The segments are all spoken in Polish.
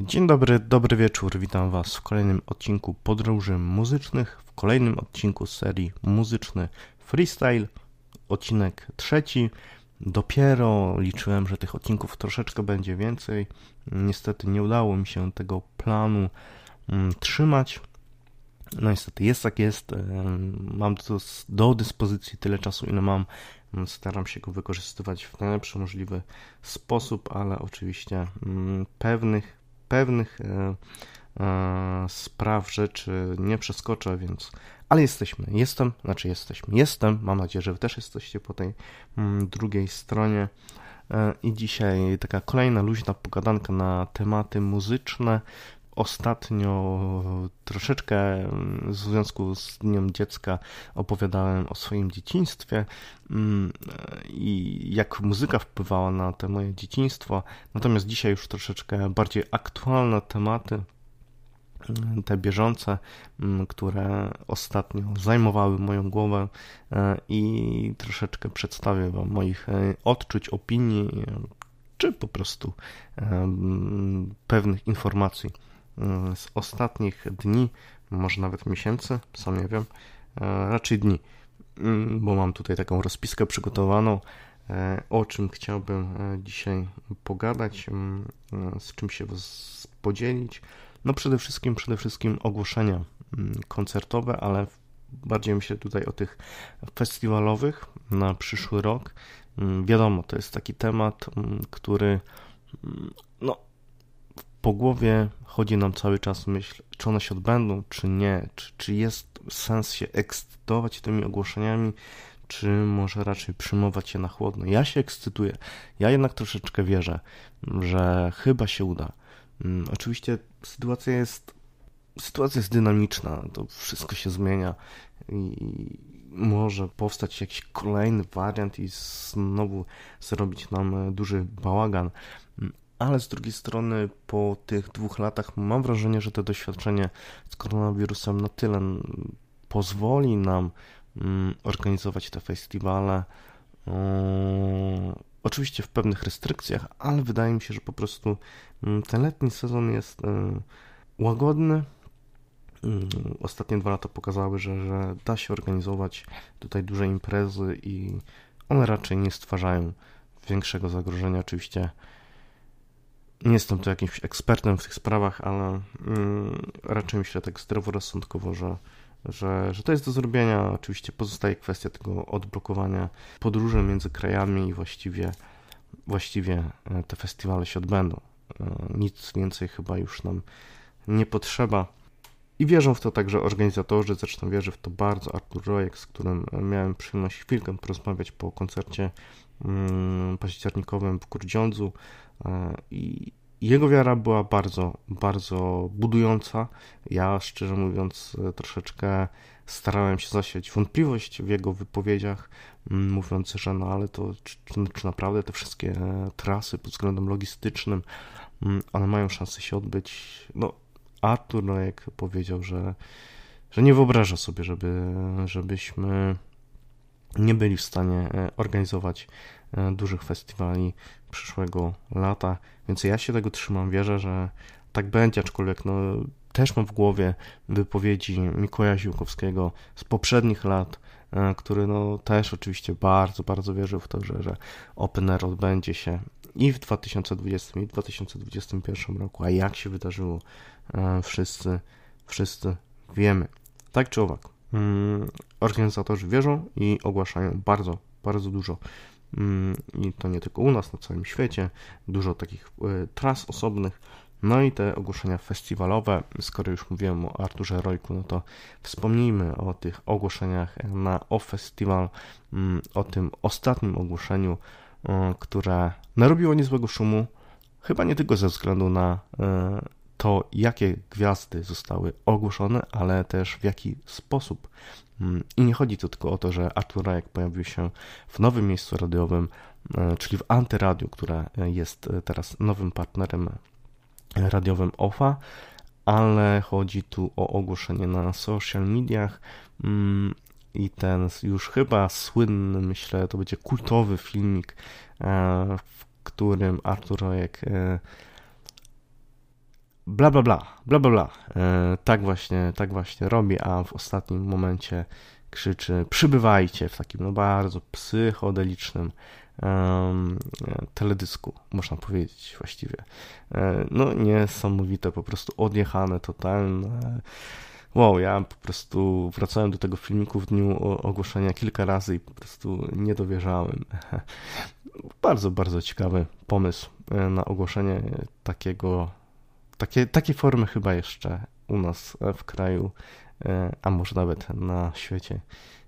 Dzień dobry, dobry wieczór. Witam Was w kolejnym odcinku Podróży Muzycznych, w kolejnym odcinku serii Muzyczny Freestyle. Odcinek trzeci. Dopiero liczyłem, że tych odcinków troszeczkę będzie więcej. Niestety nie udało mi się tego planu mm, trzymać. No niestety jest jak jest. Mam do, do dyspozycji tyle czasu, ile mam. Staram się go wykorzystywać w najlepszy możliwy sposób, ale oczywiście mm, pewnych pewnych e, e, spraw, rzeczy nie przeskoczę, więc. Ale jesteśmy, jestem, znaczy jesteśmy, jestem. Mam nadzieję, że Wy też jesteście po tej mm, drugiej stronie. E, I dzisiaj taka kolejna luźna pogadanka na tematy muzyczne. Ostatnio troszeczkę w związku z Dniem Dziecka opowiadałem o swoim dzieciństwie mm, i jak muzyka wpływała na to moje dzieciństwo. Natomiast dzisiaj już troszeczkę bardziej aktualne tematy, mm, te bieżące, mm, które ostatnio zajmowały moją głowę e, i troszeczkę przedstawię Wam moich e, odczuć, opinii, czy po prostu pewnych informacji z ostatnich dni, może nawet miesięcy, sam nie wiem, e, raczej dni, mm, bo mam tutaj taką rozpiskę przygotowaną, e, o czym chciałbym e, dzisiaj pogadać, mm, z czym się podzielić. No przede wszystkim, przede wszystkim ogłoszenia koncertowe, ale bardziej myślę tutaj o tych festiwalowych na przyszły rok. Wiadomo, to jest taki temat, który no, po głowie chodzi nam cały czas myśl, czy one się odbędą, czy nie, czy, czy jest sens się ekscytować tymi ogłoszeniami, czy może raczej przyjmować je na chłodno. Ja się ekscytuję. Ja jednak troszeczkę wierzę, że chyba się uda. Hmm, oczywiście sytuacja jest sytuacja jest dynamiczna, to wszystko się zmienia i może powstać jakiś kolejny wariant i znowu zrobić nam duży bałagan ale z drugiej strony po tych dwóch latach mam wrażenie, że to doświadczenie z koronawirusem na tyle pozwoli nam mm, organizować te festiwale. Oczywiście w pewnych restrykcjach, ale wydaje mi się, że po prostu mm, ten letni sezon jest e, łagodny. Mm, ostatnie dwa lata pokazały, że, że da się organizować tutaj duże imprezy i one raczej nie stwarzają większego zagrożenia. Oczywiście nie jestem tu jakimś ekspertem w tych sprawach, ale mm, raczej myślę tak zdroworozsądkowo, że, że, że to jest do zrobienia. Oczywiście pozostaje kwestia tego odblokowania podróży między krajami i właściwie, właściwie e, te festiwale się odbędą. E, nic więcej chyba już nam nie potrzeba. I wierzą w to także organizatorzy, zresztą wierzy w to bardzo Artur Rojek, z którym miałem przyjemność chwilkę porozmawiać po koncercie październikowym w Grudziądzu. E, I jego wiara była bardzo, bardzo budująca. Ja, szczerze mówiąc, troszeczkę starałem się zasiać wątpliwość w jego wypowiedziach, mówiąc, że no ale to czy, czy naprawdę te wszystkie e, trasy pod względem logistycznym, one mają szansę się odbyć. No, Artur Nojek powiedział, że, że nie wyobraża sobie, żeby, żebyśmy nie byli w stanie organizować E, dużych festiwali przyszłego lata, więc ja się tego trzymam, wierzę, że tak będzie, aczkolwiek no, też mam w głowie wypowiedzi Mikołaja Ziłkowskiego z poprzednich lat, e, który no, też oczywiście bardzo, bardzo wierzył w to, że, że Open Air odbędzie się i w 2020 i w 2021 roku, a jak się wydarzyło, e, wszyscy, wszyscy wiemy. Tak czy owak, organizatorzy wierzą i ogłaszają bardzo, bardzo dużo. Mm, i to nie tylko u nas, na całym świecie, dużo takich e, tras osobnych. No i te ogłoszenia festiwalowe, skoro już mówiłem o Arturze Rojku, no to wspomnijmy o tych ogłoszeniach na O Festival, mm, o tym ostatnim ogłoszeniu, e, które narobiło niezłego szumu, chyba nie tylko ze względu na e, to, jakie gwiazdy zostały ogłoszone, ale też w jaki sposób. Mm, I nie chodzi tu tylko o to, że Artur Rajek pojawił się w nowym miejscu radiowym, e, czyli w Antyradiu, które jest teraz nowym partnerem radiowym OFA, ale chodzi tu o ogłoszenie na social mediach mm, i ten już chyba słynny, myślę, to będzie kultowy filmik, e, w którym Artur Rojek e, bla bla bla, bla bla bla. E, tak właśnie, tak właśnie robi, a w ostatnim momencie krzyczy przybywajcie w takim no bardzo psychodelicznym um, teledysku, można powiedzieć właściwie. E, no niesamowite, po prostu odjechane, totalne. Wow, ja po prostu wracałem do tego filmiku w dniu ogłoszenia kilka razy i po prostu nie dowierzałem. Bardzo, bardzo ciekawy pomysł e, na ogłoszenie takiego, takie, takiej formy chyba jeszcze u nas w kraju, e, a może nawet na świecie.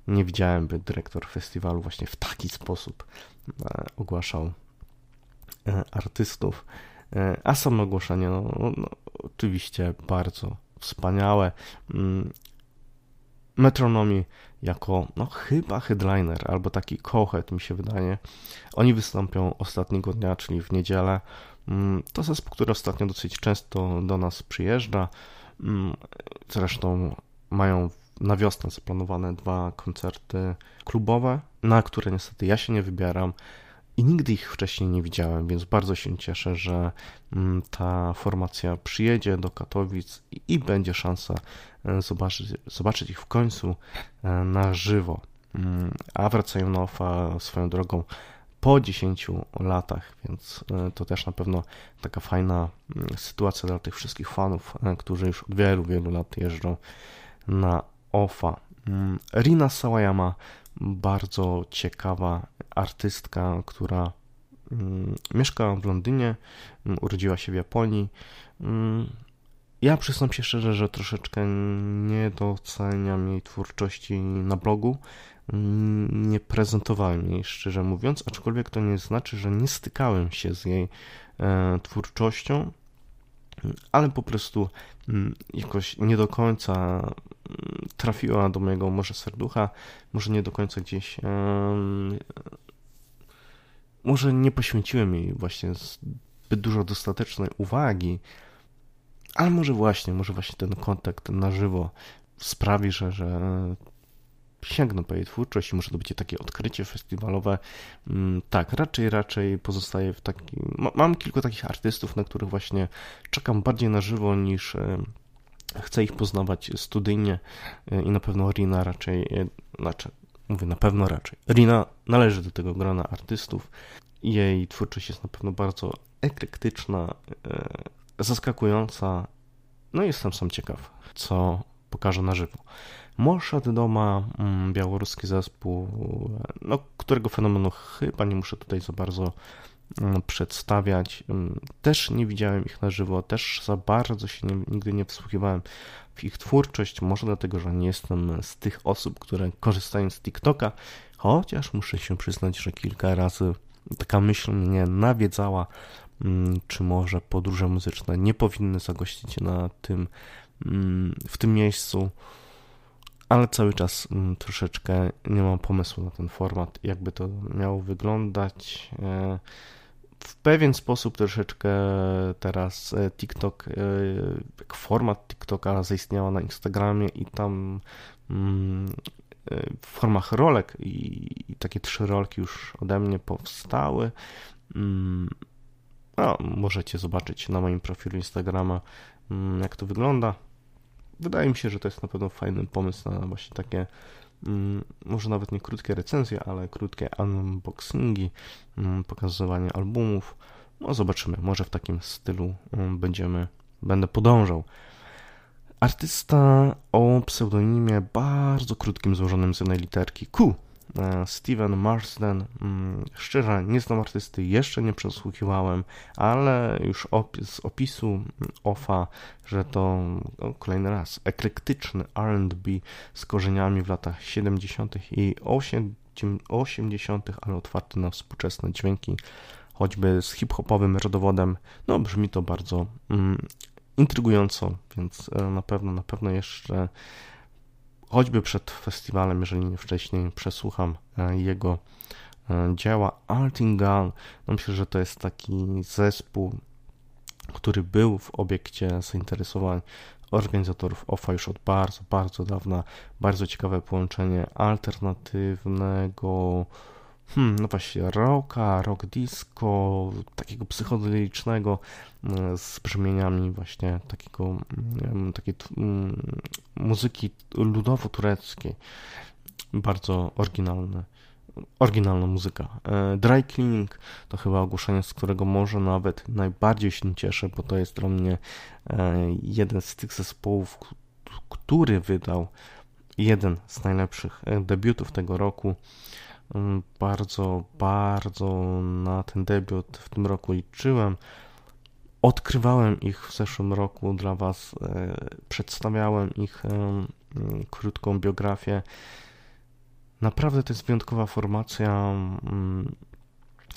Nie widziałem, by dyrektor festiwalu właśnie w taki sposób e, ogłaszał artystów. A samo ogłoszenie, no, no oczywiście bardzo wspaniałe. Mm, Metronomi jako, no chyba headliner, albo taki co-head mi się wydaje. Oni wystąpią ostatniego dnia, czyli w niedzielę. Mm, to zespół, który ostatnio dosyć często do nas przyjeżdża. Mm, zresztą mają na wiosnę zaplanowane dwa koncerty klubowe, na które niestety ja się nie wybieram i nigdy ich wcześniej nie widziałem, więc bardzo się cieszę, że mm, ta formacja przyjedzie do Katowic i będzie szansa e, zobaczyć, zobaczyć ich w końcu e, na żywo. A wracają na OFA swoją drogą po 10 latach, więc e, to też na pewno taka fajna mm, sytuacja dla tych wszystkich fanów, którzy już od wielu, wielu lat jeżdżą na OFA. Rina Sawayama bardzo ciekawa artystka, która mm, mieszka w Londynie, mm, urodziła się w Japonii. Mm, ja przyznam się szczerze, że troszeczkę nie doceniam jej twórczości na blogu. Nie prezentowałem jej, szczerze mówiąc, aczkolwiek to nie znaczy, że nie stykałem się z jej e, twórczością, ale po prostu jakoś nie do końca trafiła do mojego może serducha, może nie do końca gdzieś. może nie poświęciłem jej właśnie zbyt dużo dostatecznej uwagi, ale może właśnie, może właśnie ten kontakt na żywo sprawi, że, że sięgnę po jej twórczość może to będzie takie odkrycie festiwalowe. Mm, tak, raczej, raczej pozostaje w takim... Mam kilku takich artystów, na których właśnie czekam bardziej na żywo niż chcę ich poznawać studyjnie e, i na pewno Rina raczej, e, znaczy, mówię na pewno raczej. Rina należy do tego grona artystów. Jej twórczość jest na pewno bardzo eklektyczna, e, zaskakująca. No i jestem sam ciekaw, co pokaże na żywo. Morszad Doma, mm, białoruski zespół, no, którego fenomenu chyba nie muszę tutaj za bardzo Mm, przedstawiać. Mm, też nie widziałem ich na żywo, też za bardzo się nie, nigdy nie wsłuchiwałem w ich twórczość, może dlatego, że nie jestem z tych osób, które korzystają z TikToka, chociaż muszę się przyznać, że kilka razy taka myśl mnie nawiedzała, czy może podróże muzyczne nie powinny zagościć na tym, w tym miejscu, ale cały czas troszeczkę nie mam pomysłu na ten format, jakby to miało wyglądać. E, w pewien sposób troszeczkę teraz e, TikTok, e, jak format TikToka zaistniała na Instagramie i tam mm, w formach rolek i, i takie trzy rolki już ode mnie powstały. Mm, no, możecie zobaczyć na moim profilu Instagrama, mm, jak to wygląda. Wydaje mi się, że to jest na pewno fajny pomysł na właśnie takie Mm, może nawet nie krótkie recenzje, ale krótkie unboxingi, mm, pokazywanie albumów. No zobaczymy, może w takim stylu mm, będziemy, będę podążał. Artysta o pseudonimie bardzo krótkim, złożonym z jednej literki Q Steven Marsden. Mm, szczerze, nie znam artysty, jeszcze nie przesłuchiwałem, ale już z opisu OFA, że to no, kolejny raz eklektyczny RB z korzeniami w latach 70. i 80., ale otwarty na współczesne dźwięki, choćby z hip-hopowym rodowodem. No, brzmi to bardzo mm, intrygująco, więc e, na pewno, na pewno jeszcze choćby przed festiwalem, jeżeli nie wcześniej, przesłucham e, jego e, dzieła. Altingal, no myślę, że to jest taki zespół, który był w obiekcie zainteresowań organizatorów OFA już od bardzo, bardzo dawna. Bardzo ciekawe połączenie alternatywnego hmm, no właśnie, rocka, rock disco, takiego psychodelicznego mm, z brzmieniami właśnie takiego, mm, takiej mm, muzyki ludowo-tureckiej. Bardzo oryginalne oryginalna muzyka. E, Dry Cleaning to chyba ogłoszenie, z którego może nawet najbardziej się cieszę, bo to jest dla mnie e, jeden z tych zespołów, który wydał jeden z najlepszych e, debiutów tego roku. Mm, bardzo, bardzo na ten debiut w tym roku liczyłem. Odkrywałem ich w zeszłym roku dla Was, przedstawiałem ich krótką biografię Naprawdę to jest wyjątkowa formacja, mm,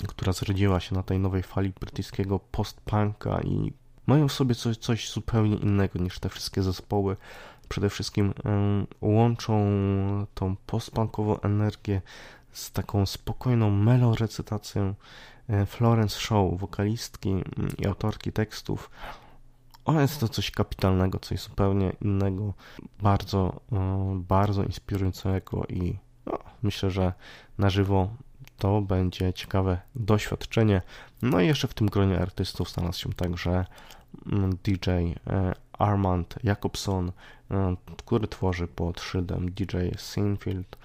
która zrodziła się na tej nowej fali brytyjskiego post-punka i mają w sobie coś, coś zupełnie innego niż te wszystkie zespoły. Przede wszystkim łączą tą postpunkową energię z taką spokojną melorecytacją e, Florence Shaw, wokalistki mm, i autorki tekstów. Ona jest to coś kapitalnego, coś zupełnie innego, bardzo, e, bardzo inspirującego i no, myślę, że na żywo to będzie ciekawe doświadczenie. No i jeszcze w tym gronie artystów znalazł się także mm, DJ e, Armand Jakobson, e, który tworzy pod szyldem DJ Sinfield.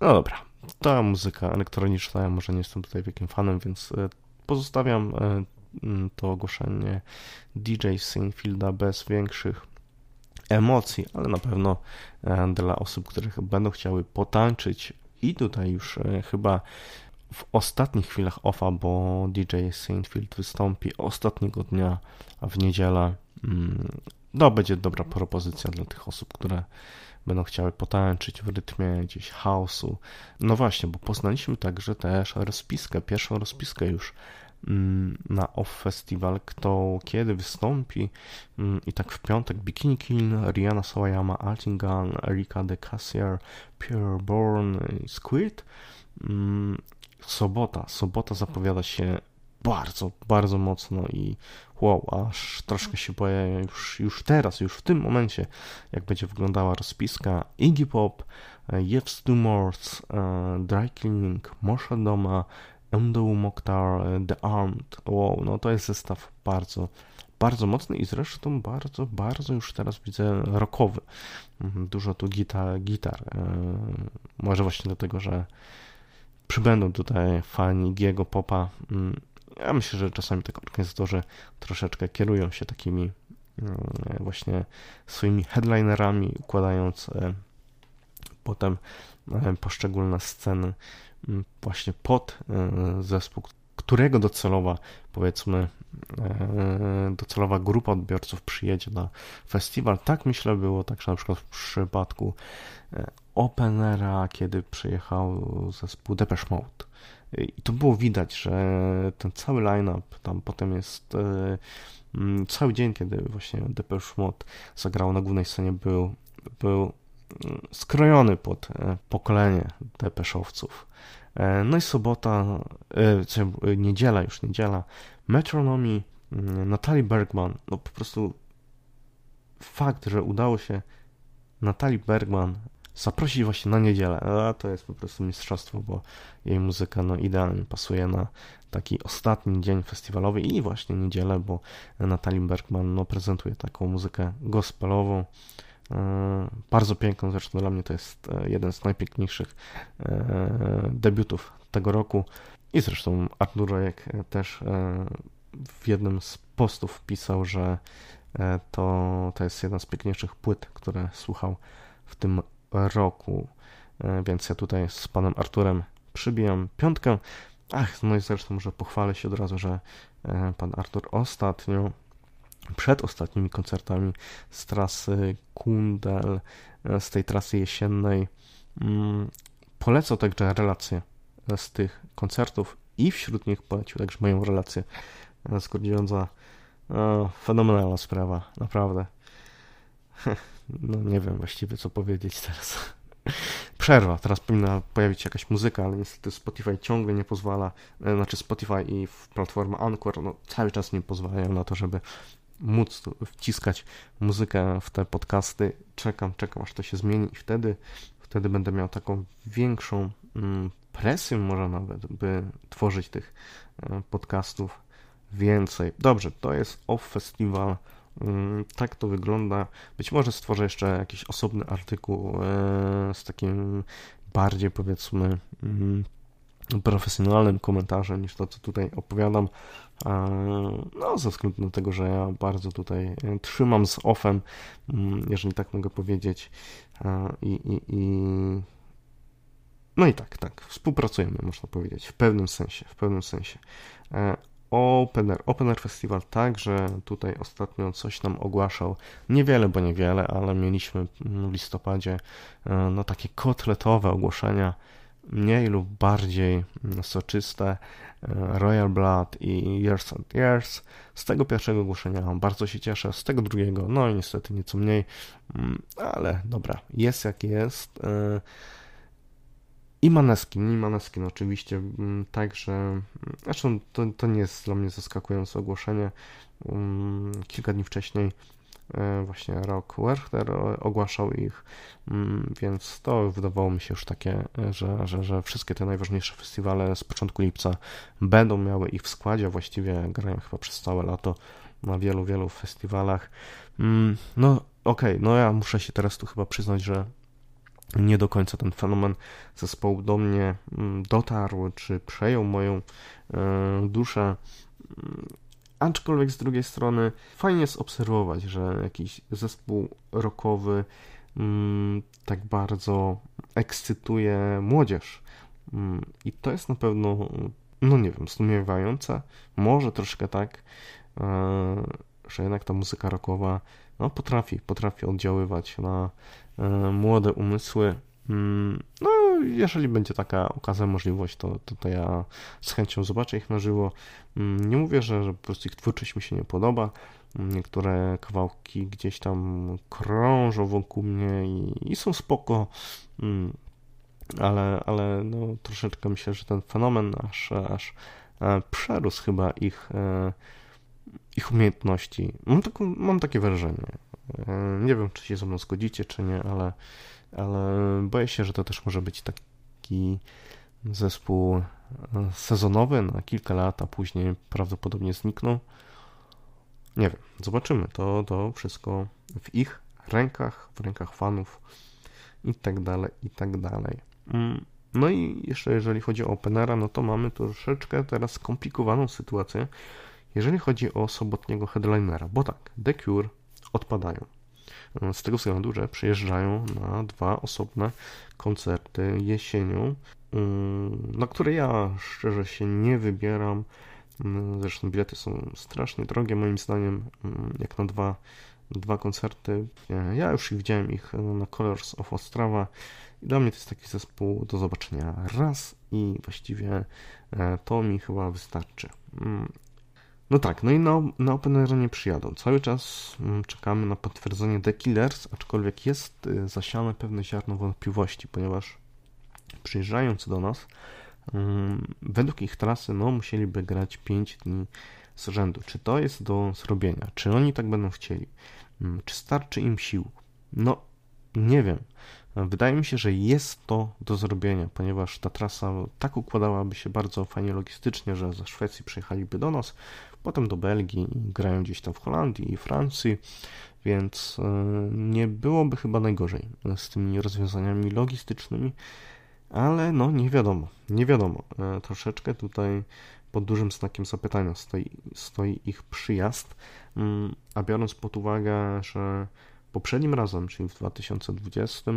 No dobra, ta muzyka elektroniczna, ja może nie jestem tutaj wielkim fanem, więc e, pozostawiam mm, to ogłoszenie DJ Sinfielda bez większych emocji, ale na pewno e, dla osób, które będą chciały potańczyć i tutaj już e, chyba w ostatnich chwilach offa, bo DJ Saintfield wystąpi ostatniego dnia w niedzielę. No, będzie dobra propozycja dla tych osób, które będą chciały potańczyć w rytmie gdzieś chaosu. No właśnie, bo poznaliśmy także też rozpiskę, pierwszą rozpiskę już Mm, na Off Festival, kto kiedy wystąpi mm, i tak w piątek Bikini Kill, Rihanna Sawayama, Altingan, Erika de Cassier, Pure Born, Squid. Mm, sobota, sobota zapowiada się bardzo, bardzo mocno i wow, aż troszkę się boję już, już teraz, już w tym momencie, jak będzie wyglądała rozpiska Iggy Pop, Jeff Morse, Dry Cleaning, Morsha Doma, Endo Mokhtar, e, The Armed. Wow, no to jest zestaw bardzo, bardzo mocny i zresztą bardzo, bardzo już teraz widzę rockowy. Mhm, dużo tu gitar, gitar. E, może właśnie dlatego, że przybędą tutaj fani Giego Popa. Mm, ja myślę, że czasami tak organizatorzy troszeczkę kierują się takimi mm, właśnie swoimi headlinerami, układając e, potem poszczególne sceny właśnie pod e, zespół, którego docelowa, powiedzmy, e, docelowa grupa odbiorców przyjedzie na festiwal. Tak myślę było także na przykład w przypadku e, Openera, kiedy przyjechał zespół Depeche Mode. I to było widać, że ten cały line-up tam potem jest cały dzień, kiedy właśnie Depeche Mode zagrał na głównej scenie był, był skrojony pod pokolenie Depeszowców. E, no i sobota, e, niedziela, już niedziela, Metronomy, mm, Natalie Bergman, no po prostu fakt, że udało się Natalie Bergman zaprosić właśnie na niedzielę, a to jest po prostu mistrzostwo, bo jej muzyka no idealnie pasuje na taki ostatni dzień festiwalowy i właśnie niedzielę, bo Natalie Bergman no, prezentuje taką muzykę gospelową, E, bardzo piękną, zresztą dla mnie to jest e, jeden z najpiękniejszych e, debiutów tego roku. I zresztą Artur Rojek też w jednym z postów pisał, że to, to jest jedna z piękniejszych płyt, które słuchał w tym roku. Więc ja tutaj z panem Arturem przybijam piątkę. Ach, no i zresztą może pochwalę się od razu, że pan Artur ostatnio przed ostatnimi koncertami z trasy Kundel, e, z tej trasy jesiennej. Mm, polecał także relacje z tych koncertów i wśród nich polecił także moją relację z Grudziądza. Fenomenalna sprawa, naprawdę. No nie wiem właściwie co powiedzieć teraz. Przerwa, teraz powinna pojawić się jakaś muzyka, ale niestety Spotify ciągle nie pozwala, e, znaczy Spotify i platforma Anchor no, cały czas nie pozwalają na to, żeby móc wciskać muzykę w te podcasty. Czekam, czekam aż to się zmieni i wtedy, wtedy będę miał taką większą mm, presją może nawet, by tworzyć tych podcastów więcej. Dobrze, to jest Off Festival. Mm, tak to wygląda. Być może stworzę jeszcze jakiś osobny artykuł z takim bardziej powiedzmy mm, profesjonalnym komentarzem niż to, co tutaj opowiadam. No, ze względu na tego, że ja bardzo tutaj e, trzymam z offem, mm, jeżeli tak mogę powiedzieć. I, i, i... No i tak, tak, współpracujemy, można powiedzieć, w pewnym sensie, w pewnym sensie. E, Open Air, Open Air Festival także tutaj ostatnio coś nam ogłaszał, niewiele, bo niewiele, ale mieliśmy w listopadzie e, no takie kotletowe ogłoszenia, mniej lub bardziej mm, soczyste, e, Royal Blood i Years and Years. Z tego pierwszego ogłoszenia bardzo się cieszę, z tego drugiego, no i niestety nieco mniej, mm, ale dobra, jest jak jest. I Maneskin, i Maneskin oczywiście, mm, także, zresztą to, to nie jest dla mnie zaskakujące ogłoszenie. Kilka dni wcześniej E, właśnie Rock Werchter ogłaszał ich, mm, więc to wydawało mi się już takie, e, że, że, że wszystkie te najważniejsze festiwale z początku lipca będą miały ich w składzie, właściwie grają chyba przez całe lato na wielu, wielu festiwalach. Mm, no okej, okay, no ja muszę się teraz tu chyba przyznać, że nie do końca ten fenomen zespołu do mnie mm, dotarł, czy przejął moją e, duszę. Aczkolwiek z drugiej strony fajnie jest obserwować, że jakiś zespół rockowy mm, tak bardzo ekscytuje młodzież. Mm, I to jest na pewno, no nie wiem, zdumiewające. Może troszkę tak, e, że jednak ta muzyka rockowa no, potrafi, potrafi oddziaływać na młode umysły. Mm, no, jeżeli będzie taka okazja, możliwość, to, to, to ja z chęcią zobaczę ich na żywo. Mm, nie mówię, że, że po prostu ich twórczość mi się nie podoba. Mm, niektóre kawałki gdzieś tam krążą wokół mnie i, i są spoko, ale, ale no, troszeczkę myślę, że ten fenomen aż, aż e, przerósł chyba ich, e, ich umiejętności. Mam, mam takie wrażenie. E, nie wiem, czy się ze mną zgodzicie, czy nie, ale, ale boję się, że to też może być taki zespół e, sezonowy na kilka lat, a później prawdopodobnie znikną. Nie wiem, zobaczymy. To, to wszystko w ich rękach, w rękach fanów i tak dalej, i tak dalej. Mm, no i jeszcze jeżeli chodzi o Openera, no to mamy troszeczkę teraz skomplikowaną sytuację, jeżeli chodzi o sobotniego headlinera, bo tak, The Cure odpadają. Z tego względu, że przyjeżdżają na dwa osobne koncerty jesienią, mm, na które ja szczerze się nie wybieram. Mm, zresztą bilety są strasznie drogie, moim zdaniem, mm, jak na dwa, dwa koncerty. Ja już widziałem ich na Colors of Ostrawa i dla mnie to jest taki zespół do zobaczenia raz i właściwie e, to mi chyba wystarczy. No tak, no i na, na OpenAir nie przyjadą. Cały czas mm, czekamy na potwierdzenie The Killers, aczkolwiek jest y, zasiane pewne ziarno wątpliwości, ponieważ przyjeżdżając do nas, mm, według ich trasy, no musieliby grać 5 dni z rzędu. Czy to jest do zrobienia? Czy oni tak będą chcieli? Mm, czy starczy im sił? No, nie wiem. Wydaje mi się, że jest to do zrobienia, ponieważ ta trasa tak układałaby się bardzo fajnie logistycznie, że ze Szwecji przyjechaliby do nas, potem do Belgii grają gdzieś tam w Holandii i Francji, więc e, nie byłoby chyba najgorzej z tymi rozwiązaniami logistycznymi, ale no nie wiadomo, nie wiadomo. E, troszeczkę tutaj pod dużym znakiem zapytania stoi, stoi ich przyjazd, mm, a biorąc pod uwagę, że poprzednim razem, czyli w 2020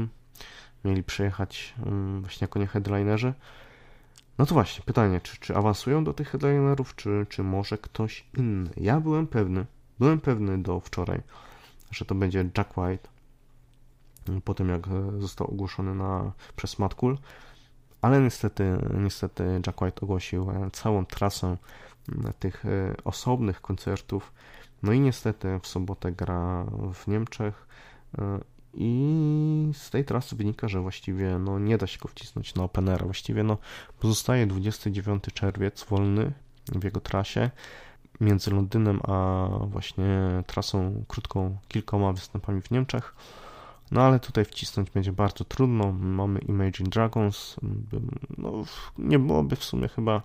mieli przyjechać mm, właśnie jako nie headlinerzy, no to właśnie, pytanie, czy, czy awansują do tych headlinerów, czy, czy może ktoś inny? Ja byłem pewny, byłem pewny do wczoraj, że to będzie Jack White, po tym jak został ogłoszony na, przez Matt Cool, ale niestety, niestety Jack White ogłosił całą trasę tych e, osobnych koncertów, no i niestety w sobotę gra w Niemczech e, i z tej trasy wynika, że właściwie no, nie da się go wcisnąć na Openera. Właściwie no, pozostaje 29 czerwiec wolny w jego trasie między Londynem a właśnie trasą krótką, kilkoma występami w Niemczech. No ale tutaj wcisnąć będzie bardzo trudno. Mamy Imagine Dragons. No, nie byłoby w sumie chyba.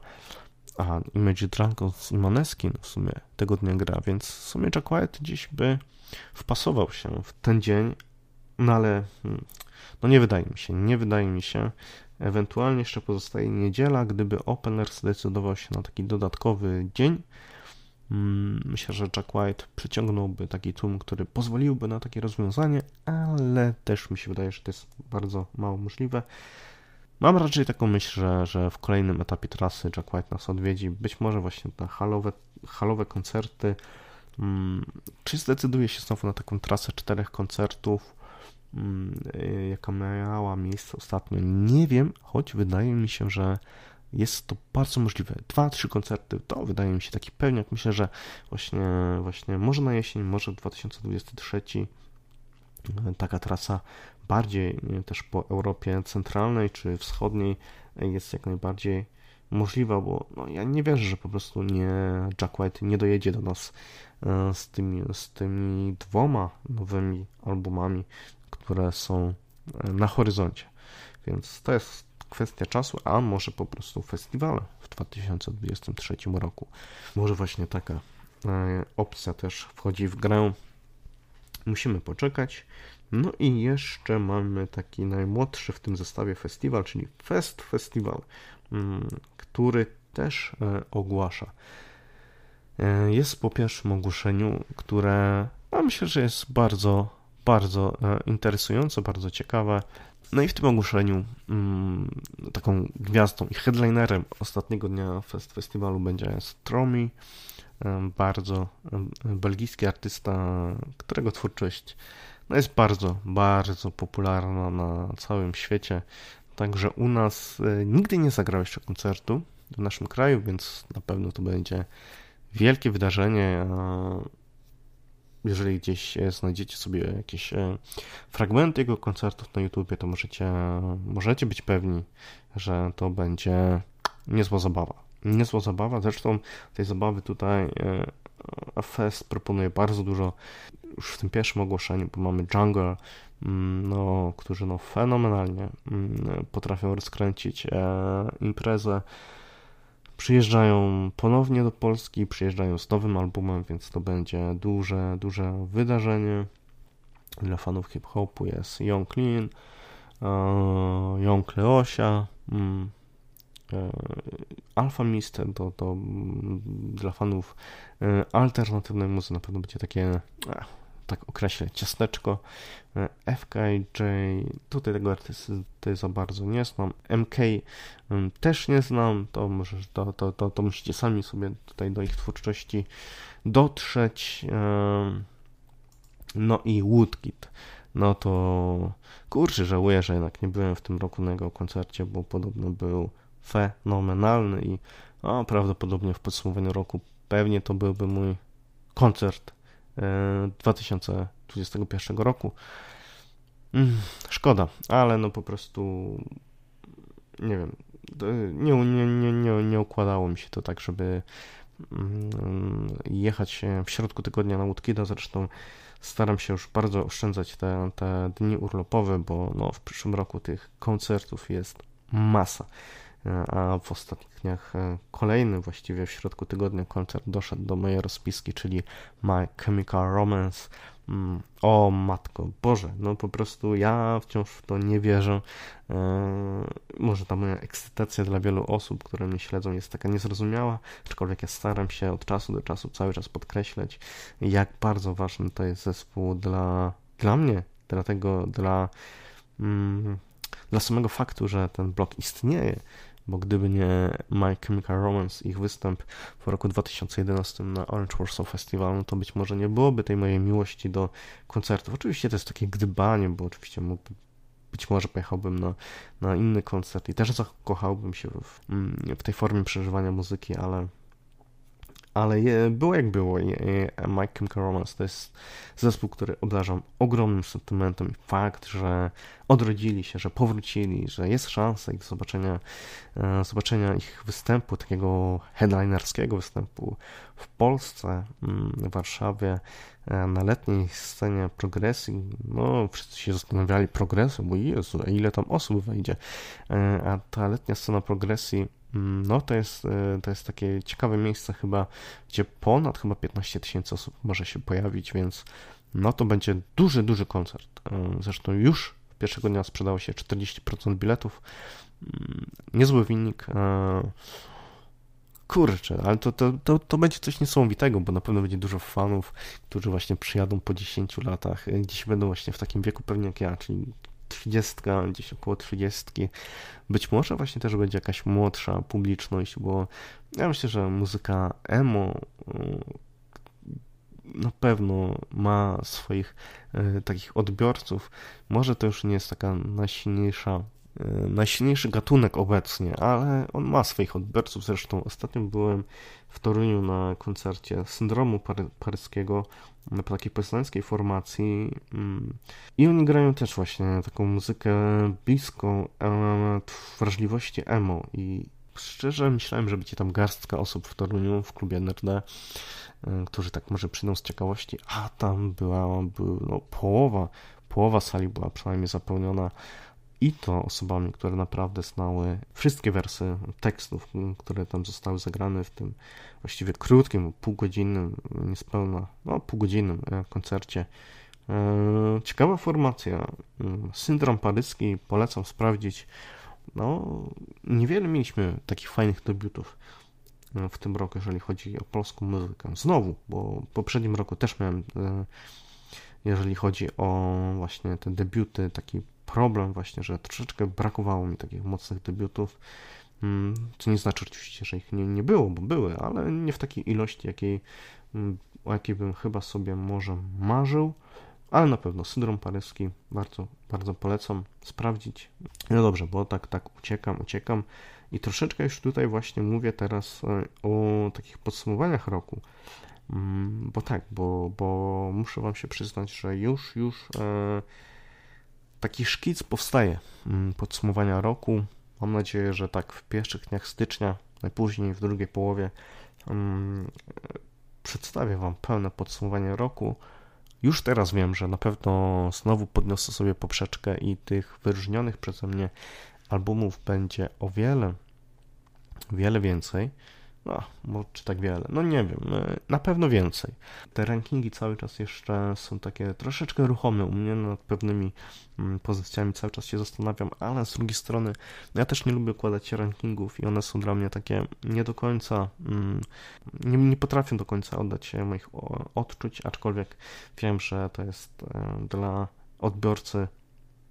Aha, Imagine Dragons i Maneskin w sumie tego dnia gra, więc w sumie Jack White gdzieś by wpasował się w ten dzień, no ale hmm, no nie wydaje mi się, nie wydaje mi się. Ewentualnie jeszcze pozostaje niedziela, gdyby Opener zdecydował się na taki dodatkowy dzień. Hmm, myślę, że Jack White przyciągnąłby taki tłum, który pozwoliłby na takie rozwiązanie, ale też mi się wydaje, że to jest bardzo mało możliwe. Mam raczej taką myśl, że, że w kolejnym etapie trasy Jack White nas odwiedzi. Być może właśnie te halowe, halowe koncerty. Hmm, czy zdecyduje się znowu na taką trasę czterech koncertów? Y, jaka miała miejsce ostatnio. Nie wiem, choć wydaje mi się, że jest to bardzo możliwe. Dwa, trzy koncerty to wydaje mi się taki pewniak. Myślę, że właśnie, właśnie może na jesień, może 2023 y, taka trasa bardziej y, też po Europie centralnej czy wschodniej jest jak najbardziej możliwa, bo no, ja nie wierzę, że po prostu nie Jack White nie dojedzie do nas z tymi, z tymi dwoma nowymi albumami, które są e, na horyzoncie. Więc to jest kwestia czasu, a może po prostu festiwale w 2023 roku. Może właśnie taka e, opcja też wchodzi w grę. Musimy poczekać. No i jeszcze mamy taki najmłodszy w tym zestawie festiwal, czyli Fest Festival, mm, który też e, ogłasza. Jest po pierwszym ogłoszeniu, które myślę, że jest bardzo bardzo e, interesujące, bardzo ciekawe. No i w tym ogłoszeniu mm, taką gwiazdą i headlinerem ostatniego dnia fest festiwalu będzie Stromy, e, bardzo e, belgijski artysta, którego twórczość no jest bardzo, bardzo popularna na całym świecie. Także u nas nigdy nie zagrał jeszcze koncertu w naszym kraju, więc na pewno to będzie wielkie wydarzenie jeżeli gdzieś e, znajdziecie sobie jakieś e, fragmenty jego koncertów na YouTubie, to możecie, możecie być pewni, że to będzie niezła zabawa. Niezła zabawa, zresztą tej zabawy tutaj e, Fest proponuje bardzo dużo już w tym pierwszym ogłoszeniu, bo mamy Jungle, mm, no, którzy no fenomenalnie mm, potrafią rozkręcić imprezę przyjeżdżają ponownie do Polski, przyjeżdżają z nowym albumem, więc to będzie duże, duże wydarzenie. Dla fanów hip-hopu jest Young Clean, uh, Young Leosia, um, Alpha Mist, to, to um, dla fanów um, alternatywnej muzyki na pewno będzie takie tak określę, ciasteczko. E, FKJ, tutaj tego artysty za bardzo nie znam. MK mm, też nie znam, to może to, to, to, to musicie sami sobie tutaj do ich twórczości dotrzeć. No i Woodkid. No to kurczę, żałuję, że jednak nie byłem w tym roku na jego koncercie, bo podobno był fenomenalny i prawdopodobnie w podsumowaniu roku pewnie to byłby mój koncert 2021 roku. Mm, szkoda, ale no po prostu nie wiem, nie, nie, nie, nie, nie układało mi się to tak, żeby mm, jechać w środku tygodnia na Woodkida, zresztą staram się już bardzo oszczędzać te, te dni urlopowe, bo no, w przyszłym roku tych koncertów jest masa a w ostatnich dniach e, kolejny właściwie w środku tygodnia koncert doszedł do mojej rozpiski, czyli My Chemical Romance. Mm, o matko, Boże, no po prostu ja wciąż w to nie wierzę. E, może ta moja ekscytacja dla wielu osób, które mnie śledzą, jest taka niezrozumiała, aczkolwiek ja staram się od czasu do czasu cały czas podkreślać, jak bardzo ważny to jest zespół dla, dla mnie, dlatego dla, mm, dla samego faktu, że ten blog istnieje bo gdyby nie My Chemical Romance, ich występ w roku 2011 na Orange Warsaw Festival, no to być może nie byłoby tej mojej miłości do koncertów. Oczywiście to jest takie gdybanie, bo oczywiście mógłby być może pojechałbym na, na inny koncert i też zakochałbym się w, mm, w tej formie przeżywania muzyki, ale, ale je, było jak było. Mike Chemical Romance to jest zespół, który obdarzam ogromnym sentymentem fakt, że odrodzili się, że powrócili, że jest szansa ich zobaczenia, e, zobaczenia ich występu, takiego headlinerskiego występu w Polsce, mm, w Warszawie, e, na letniej scenie progresji. No, wszyscy się zastanawiali progresją, bo Jezu, ile tam osób wejdzie. E, a ta letnia scena progresji no to jest, e, to jest takie ciekawe miejsce chyba, gdzie ponad chyba 15 tysięcy osób może się pojawić, więc no to będzie duży, duży koncert. E, zresztą już pierwszego dnia sprzedało się 40% biletów. Mm, niezły wynik. E, kurczę, ale to, to, to, to będzie coś niesamowitego, bo na pewno będzie dużo fanów, którzy właśnie przyjadą po 10 latach, gdzieś będą właśnie w takim wieku pewnie jak ja, czyli 30, gdzieś około 30. Być może właśnie też będzie jakaś młodsza publiczność, bo ja myślę, że muzyka emo y, na pewno ma swoich y, takich odbiorców. Może to już nie jest taka najsilniejsza y, najsilniejszy gatunek obecnie, ale on ma swoich odbiorców. Zresztą ostatnio byłem w Toruniu na koncercie Syndromu paryskiego po takiej poznańskiej formacji mm, i oni grają też właśnie taką muzykę bliską wrażliwości emo. I szczerze myślałem, że będzie tam garstka osób w Toruniu, w klubie NRD, y, którzy tak może przyjdą z ciekawości, a tam była, była no, połowa, połowa sali była przynajmniej zapełniona i to osobami, które naprawdę znały wszystkie wersy tekstów, które tam zostały zagrane w tym właściwie krótkim, półgodzinnym, niespełna, no półgodzinnym e, koncercie. E, ciekawa formacja. Syndrom paryski polecam sprawdzić. No, niewiele mieliśmy takich fajnych debiutów e, w tym roku, jeżeli chodzi o polską muzykę. Znowu, bo w poprzednim roku też miałem, jeżeli chodzi o właśnie te debiuty, taki problem właśnie, że troszeczkę brakowało mi takich mocnych debiutów. Mm, co nie znaczy oczywiście, że ich nie, nie było, bo były, ale nie w takiej ilości, jakiej, mm, o jakiej bym chyba sobie może marzył. Ale na pewno syndrom paryski bardzo, bardzo polecam sprawdzić. No dobrze, bo tak, tak uciekam, uciekam i troszeczkę już tutaj właśnie mówię teraz e, o takich podsumowaniach roku. Mm, bo tak, bo, bo muszę Wam się przyznać, że już, już e, taki szkic powstaje mm, podsumowania roku. Mam nadzieję, że tak w pierwszych dniach stycznia, najpóźniej w drugiej połowie um, przedstawię Wam pełne podsumowanie roku. Już teraz wiem, że na pewno znowu podniosę sobie poprzeczkę i tych wyróżnionych przeze mnie albumów będzie o wiele, wiele więcej. No, czy tak wiele? No nie wiem, e, na pewno więcej. Te rankingi cały czas jeszcze są takie troszeczkę ruchome u mnie, nad pewnymi mm, pozycjami cały czas się zastanawiam, ale z drugiej strony ja też nie lubię układać rankingów i one są dla mnie takie nie do końca, mm, nie, nie potrafię do końca oddać moich odczuć, aczkolwiek wiem, że to jest e, dla odbiorcy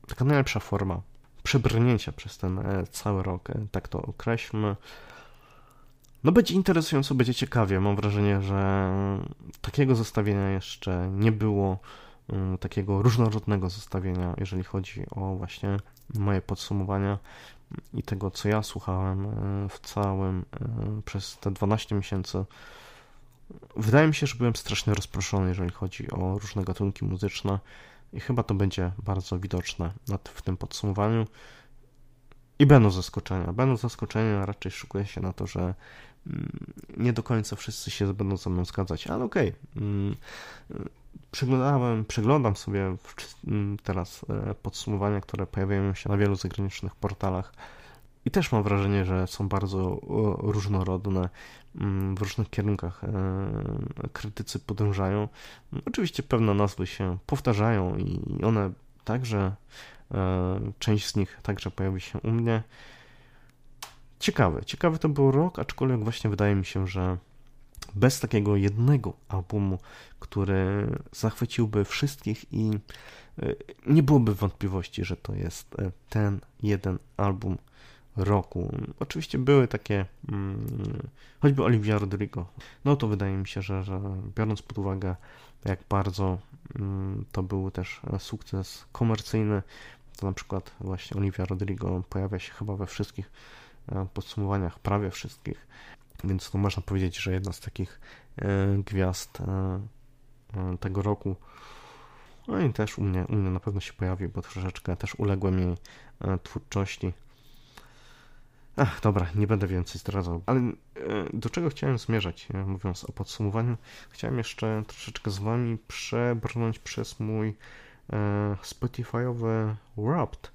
taka najlepsza forma przebrnięcia przez ten e, cały rok, tak to określmy. No będzie interesująco, będzie ciekawie. Mam wrażenie, że takiego zestawienia jeszcze nie było, mm, takiego różnorodnego zestawienia, jeżeli chodzi o właśnie moje podsumowania i tego, co ja słuchałem e, w całym e, przez te 12 miesięcy. Wydaje mi się, że byłem strasznie rozproszony, jeżeli chodzi o różne gatunki muzyczne i chyba to będzie bardzo widoczne w tym podsumowaniu. I będą zaskoczenia. Będą zaskoczenia, raczej szykuję się na to, że nie do końca wszyscy się będą ze mną zgadzać, ale okej. Okay. Mm, przeglądałem, przeglądam sobie mm, teraz e, podsumowania, które pojawiają się na wielu zagranicznych portalach i też mam wrażenie, że są bardzo różnorodne, w różnych kierunkach e, krytycy podążają. Oczywiście pewne nazwy się powtarzają i one także, e, część z nich także pojawi się u mnie. Ciekawy, ciekawy to był rok, aczkolwiek właśnie wydaje mi się, że bez takiego jednego albumu, który zachwyciłby wszystkich i e, nie byłoby wątpliwości, że to jest e, ten jeden album roku. Oczywiście były takie, hmm, choćby Olivia Rodrigo, no to wydaje mi się, że, że biorąc pod uwagę, jak bardzo hmm, to był też sukces komercyjny, to na przykład właśnie Olivia Rodrigo pojawia się chyba we wszystkich podsumowaniach prawie wszystkich. więc to można powiedzieć, że jedna z takich e, gwiazd e, e, tego roku. No i też u mnie, u mnie na pewno się pojawi, bo troszeczkę też uległem jej twórczości. Ach, dobra, nie będę więcej zdradzał. Ale do czego chciałem zmierzać, mówiąc o podsumowaniu? Chciałem jeszcze troszeczkę z Wami przebrnąć przez mój Spotify'owy Wrapped,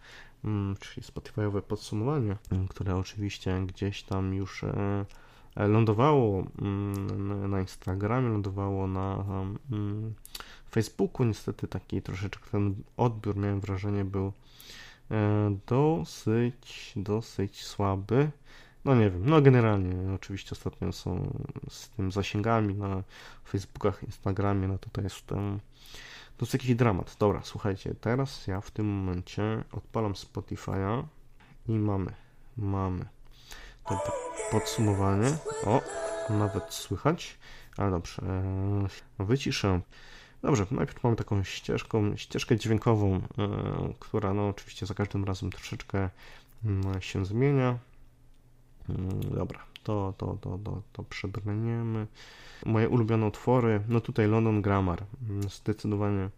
czyli Spotify'owe podsumowanie, które oczywiście gdzieś tam już E, lądowało mm, na Instagramie, lądowało na mm, Facebooku. Niestety taki troszeczkę ten odbiór, miałem wrażenie, był e, dosyć, dosyć słaby. No nie wiem, no generalnie oczywiście ostatnio są z tym zasięgami na Facebookach, Instagramie, no to to jest to jest jakiś dramat. Dobra, słuchajcie, teraz ja w tym momencie odpalam Spotify'a i mamy, mamy to podsumowanie. O, nawet słychać. Ale dobrze, e, wyciszę. Dobrze, najpierw mamy taką ścieżką, ścieżkę dźwiękową, e, która no oczywiście za każdym razem troszeczkę mm, się zmienia. Mm, dobra, to, to, to, to, to przebrniemy. Moje ulubione utwory, no tutaj London Grammar, mm, zdecydowanie,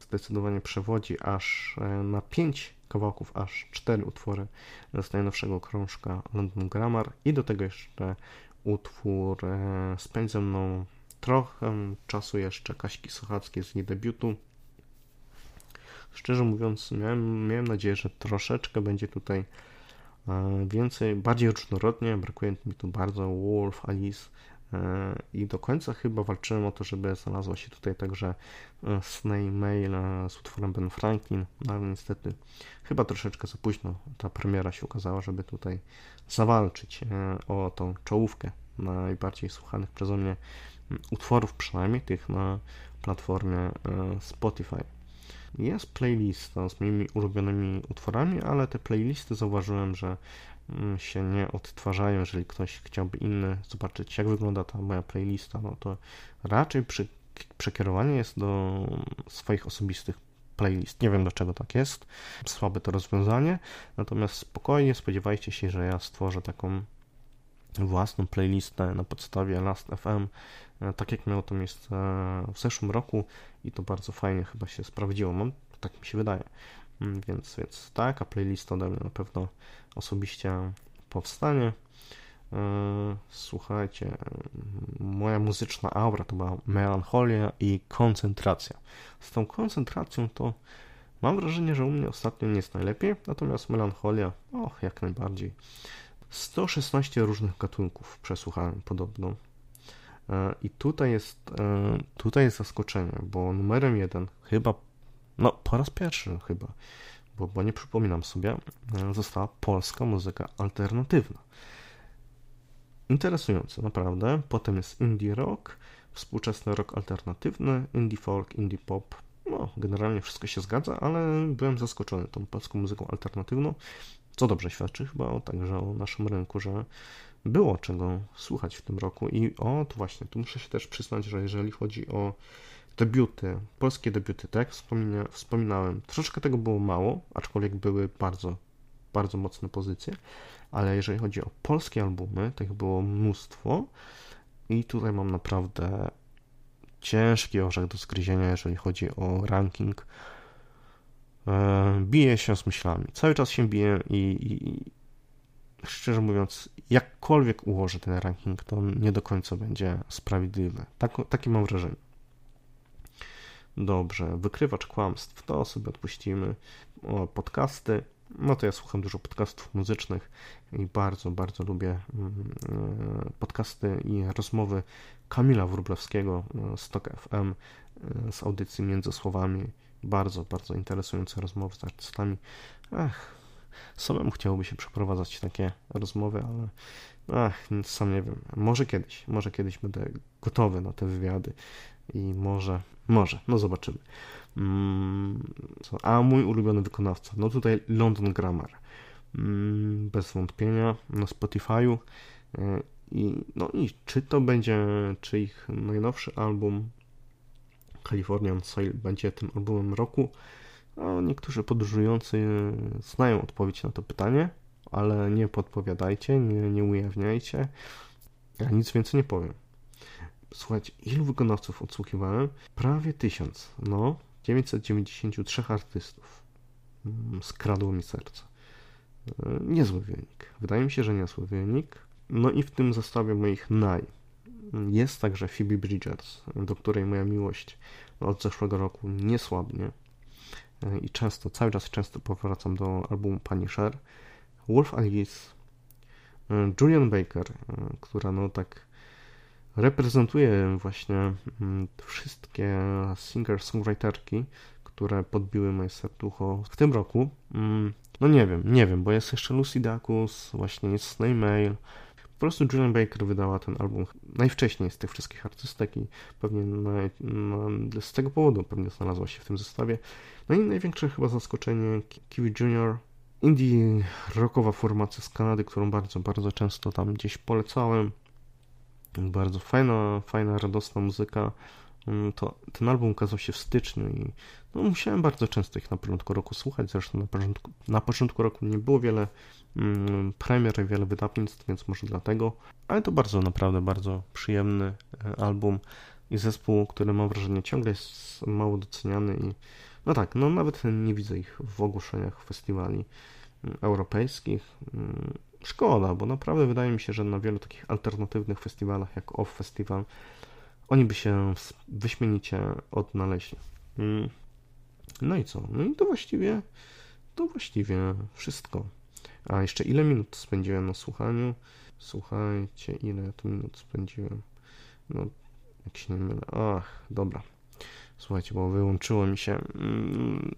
zdecydowanie przewodzi aż e, na 5 kawałków, aż cztery utwory z najnowszego krążka London Grammar i do tego jeszcze utwór e, Spędź mną trochę czasu jeszcze Kaśki Sochackiej z jej debiutu. Szczerze mówiąc, miałem, miałem nadzieję, że troszeczkę będzie tutaj więcej, bardziej różnorodnie. Brakuje mi tu bardzo Wolf, Alice, E, i do końca chyba walczyłem o to, żeby znalazła się tutaj także e, Snake Mail e, z utworem Ben Franklin, no ale niestety chyba troszeczkę za późno ta premiera się ukazała, żeby tutaj zawalczyć o tą czołówkę najbardziej słuchanych przeze mnie utworów, przynajmniej tych na platformie Spotify. Jest playlista z moimi ulubionymi utworami, ale te playlisty zauważyłem, że Mm, się nie odtwarzają. Jeżeli ktoś chciałby inny zobaczyć, jak wygląda ta moja playlista, no to raczej przy, przekierowanie jest do swoich osobistych playlist. Nie wiem dlaczego tak jest. Słabe to rozwiązanie. Natomiast spokojnie spodziewajcie się, że ja stworzę taką własną playlistę na podstawie Last.fm, tak jak miało to miejsce w zeszłym roku i to bardzo fajnie chyba się sprawdziło. Mam, tak mi się wydaje. Mm, więc, więc taka playlista ode mnie na pewno osobiście powstanie. E, słuchajcie, moja muzyczna aura to była melancholia i koncentracja. Z tą koncentracją to mam wrażenie, że u mnie ostatnio nie jest najlepiej, natomiast melancholia, och, jak najbardziej. 116 różnych gatunków przesłuchałem podobno. E, I tutaj jest, e, tutaj jest zaskoczenie, bo numerem jeden, chyba, no po raz pierwszy chyba, bo, bo nie przypominam sobie, e, została polska muzyka alternatywna. Interesujące, naprawdę. Potem jest indie rock, współczesny rock alternatywny, indie folk, indie pop. No, generalnie wszystko się zgadza, ale byłem zaskoczony tą polską muzyką alternatywną, co dobrze świadczy chyba także o naszym rynku, że było czego słuchać w tym roku. I o, to właśnie, tu muszę się też przyznać, że jeżeli chodzi o debiuty, polskie debiuty, tak jak wspomina, wspominałem, troszeczkę tego było mało, aczkolwiek były bardzo, bardzo mocne pozycje, ale jeżeli chodzi o polskie albumy, tych było mnóstwo i tutaj mam naprawdę ciężki orzech do zgryzienia, jeżeli chodzi o ranking. E, biję się z myślami, cały czas się biję i, i szczerze mówiąc, jakkolwiek ułożę ten ranking, to nie do końca będzie sprawiedliwy. Tak, takie mam wrażenie. Dobrze, wykrywacz kłamstw, to sobie odpuścimy. O, podcasty, no to ja słucham dużo podcastów muzycznych i bardzo, bardzo lubię mm, e, podcasty i rozmowy Kamila Wróblewskiego z Tok FM e, z audycji Między Słowami. Bardzo, bardzo interesujące rozmowy z artystami. Samemu chciałoby się przeprowadzać takie rozmowy, ale ach, sam nie wiem. Może kiedyś, może kiedyś będę gotowy na te wywiady i może, może, no zobaczymy. Mm, a mój ulubiony wykonawca, no tutaj London Grammar. Mm, bez wątpienia na Spotify'u. E, I, no i czy to będzie, czy ich najnowszy album Californian Soil będzie tym albumem roku? Niektórzy podróżujący znają odpowiedź na to pytanie, ale nie podpowiadajcie, nie, nie ujawniajcie. Ja nic więcej nie powiem. Słuchajcie, ilu wykonawców odsłuchiwałem? Prawie tysiąc. No, 993 artystów. Mm, skradło mi serce. E, niezły wynik. Wydaje mi się, że niezły wynik. No i w tym zestawie moich naj jest także Phoebe Bridgers, do której moja miłość od zeszłego roku nie słabnie. I często, cały czas często powracam do albumu Punisher. Wolf Alice, e, Julian Baker, która no tak reprezentuje właśnie mm, wszystkie singer-songwriterki, które podbiły moje serducho w tym roku. Mm, no nie wiem, nie wiem, bo jest jeszcze Lucy Dacus, właśnie jest Snail Mail. Prostu Julian Baker wydała ten album najwcześniej z tych wszystkich artystek i pewnie na, na, z tego powodu pewnie znalazła się w tym zestawie. No i największe chyba zaskoczenie Kiwi Junior, indie rockowa formacja z Kanady, którą bardzo, bardzo często tam gdzieś polecałem. Bardzo fajna, fajna, radosna muzyka. Mm, to, ten album ukazał się w styczniu i no, musiałem bardzo często ich na początku roku słuchać. Zresztą na początku, na początku roku nie było wiele mm, premier i wiele wydawnictw, więc może dlatego. Ale to bardzo, naprawdę bardzo przyjemny e, album i zespół, który mam wrażenie ciągle jest mało doceniany i no tak, no nawet nie widzę ich w ogłoszeniach festiwali mm, europejskich. Szkoda, bo naprawdę wydaje mi się, że na wielu takich alternatywnych festiwalach, jak Off Festival, oni by się wyśmienicie odnaleźli. Mm. No i co? No i to właściwie, to właściwie wszystko. A jeszcze ile minut spędziłem na słuchaniu? Słuchajcie, ile tu minut spędziłem? No, jak się nie mylę. Ach, dobra. Słuchajcie, bo wyłączyło mi się. Mm,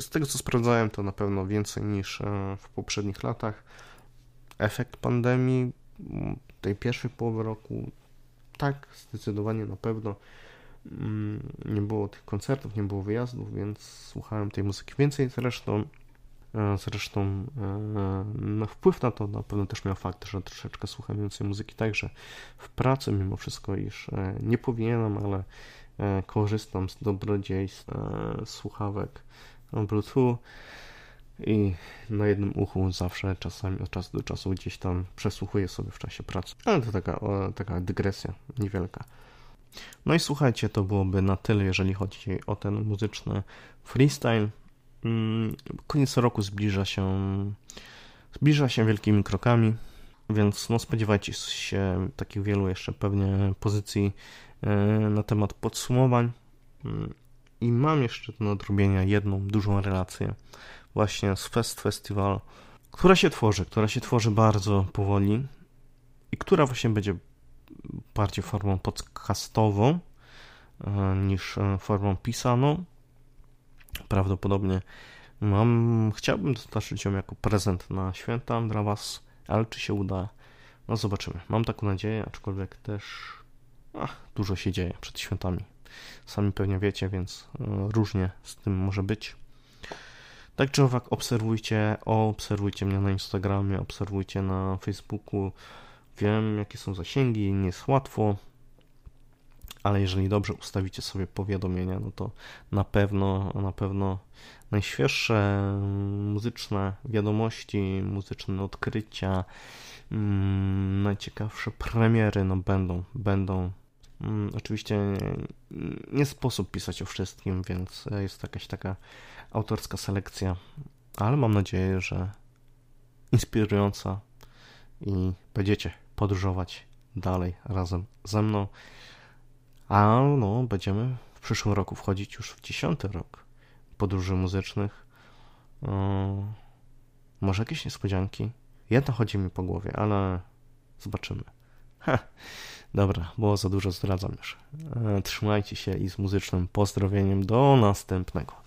z tego co sprawdzałem, to na pewno więcej niż e, w poprzednich latach efekt pandemii tej pierwszej połowy roku, tak, zdecydowanie na pewno mm, nie było tych koncertów, nie było wyjazdów, więc słuchałem tej muzyki więcej. Zresztą, e, zresztą e, no, wpływ na to na pewno też miał fakt, że troszeczkę słucham więcej muzyki także w pracy, mimo wszystko, iż e, nie powinienem, ale korzystam z dobrodziejstw słuchawek Bluetooth i na jednym uchu zawsze czasami od czasu do czasu gdzieś tam przesłuchuję sobie w czasie pracy. Ale to taka, o, taka dygresja niewielka. No i słuchajcie, to byłoby na tyle, jeżeli chodzi o ten muzyczny freestyle. Mm, koniec roku zbliża się zbliża się wielkimi krokami, więc no spodziewajcie się takich wielu jeszcze pewnie pozycji e, na temat podsumowań. Mm, I mam jeszcze do nadrobienia jedną dużą relację właśnie z Fest Festival, która się tworzy, która się tworzy bardzo powoli i która właśnie będzie bardziej formą podcastową e, niż e, formą pisaną. Prawdopodobnie mam, chciałbym dostarczyć ją jako prezent na święta dla Was, ale czy się uda, no zobaczymy. Mam taką nadzieję, aczkolwiek też ach, dużo się dzieje przed świętami. Sami pewnie wiecie, więc e, różnie z tym może być. Tak czy owak obserwujcie, obserwujcie mnie na Instagramie, obserwujcie na Facebooku. Wiem, jakie są zasięgi, nie jest łatwo, ale jeżeli dobrze ustawicie sobie powiadomienia, no to na pewno, na pewno najświeższe muzyczne wiadomości, muzyczne odkrycia, mm, najciekawsze premiery, no będą, będą. Mm, oczywiście nie sposób pisać o wszystkim, więc jest jakaś taka autorska selekcja, ale mam nadzieję, że inspirująca i będziecie podróżować dalej razem ze mną. A no, będziemy w przyszłym roku wchodzić już w dziesiąty rok podróży muzycznych. może jakieś niespodzianki? Jedna chodzi mi po głowie, ale zobaczymy. Ha, dobra, było za dużo, zdradzam już. E, trzymajcie się i z muzycznym pozdrowieniem do następnego.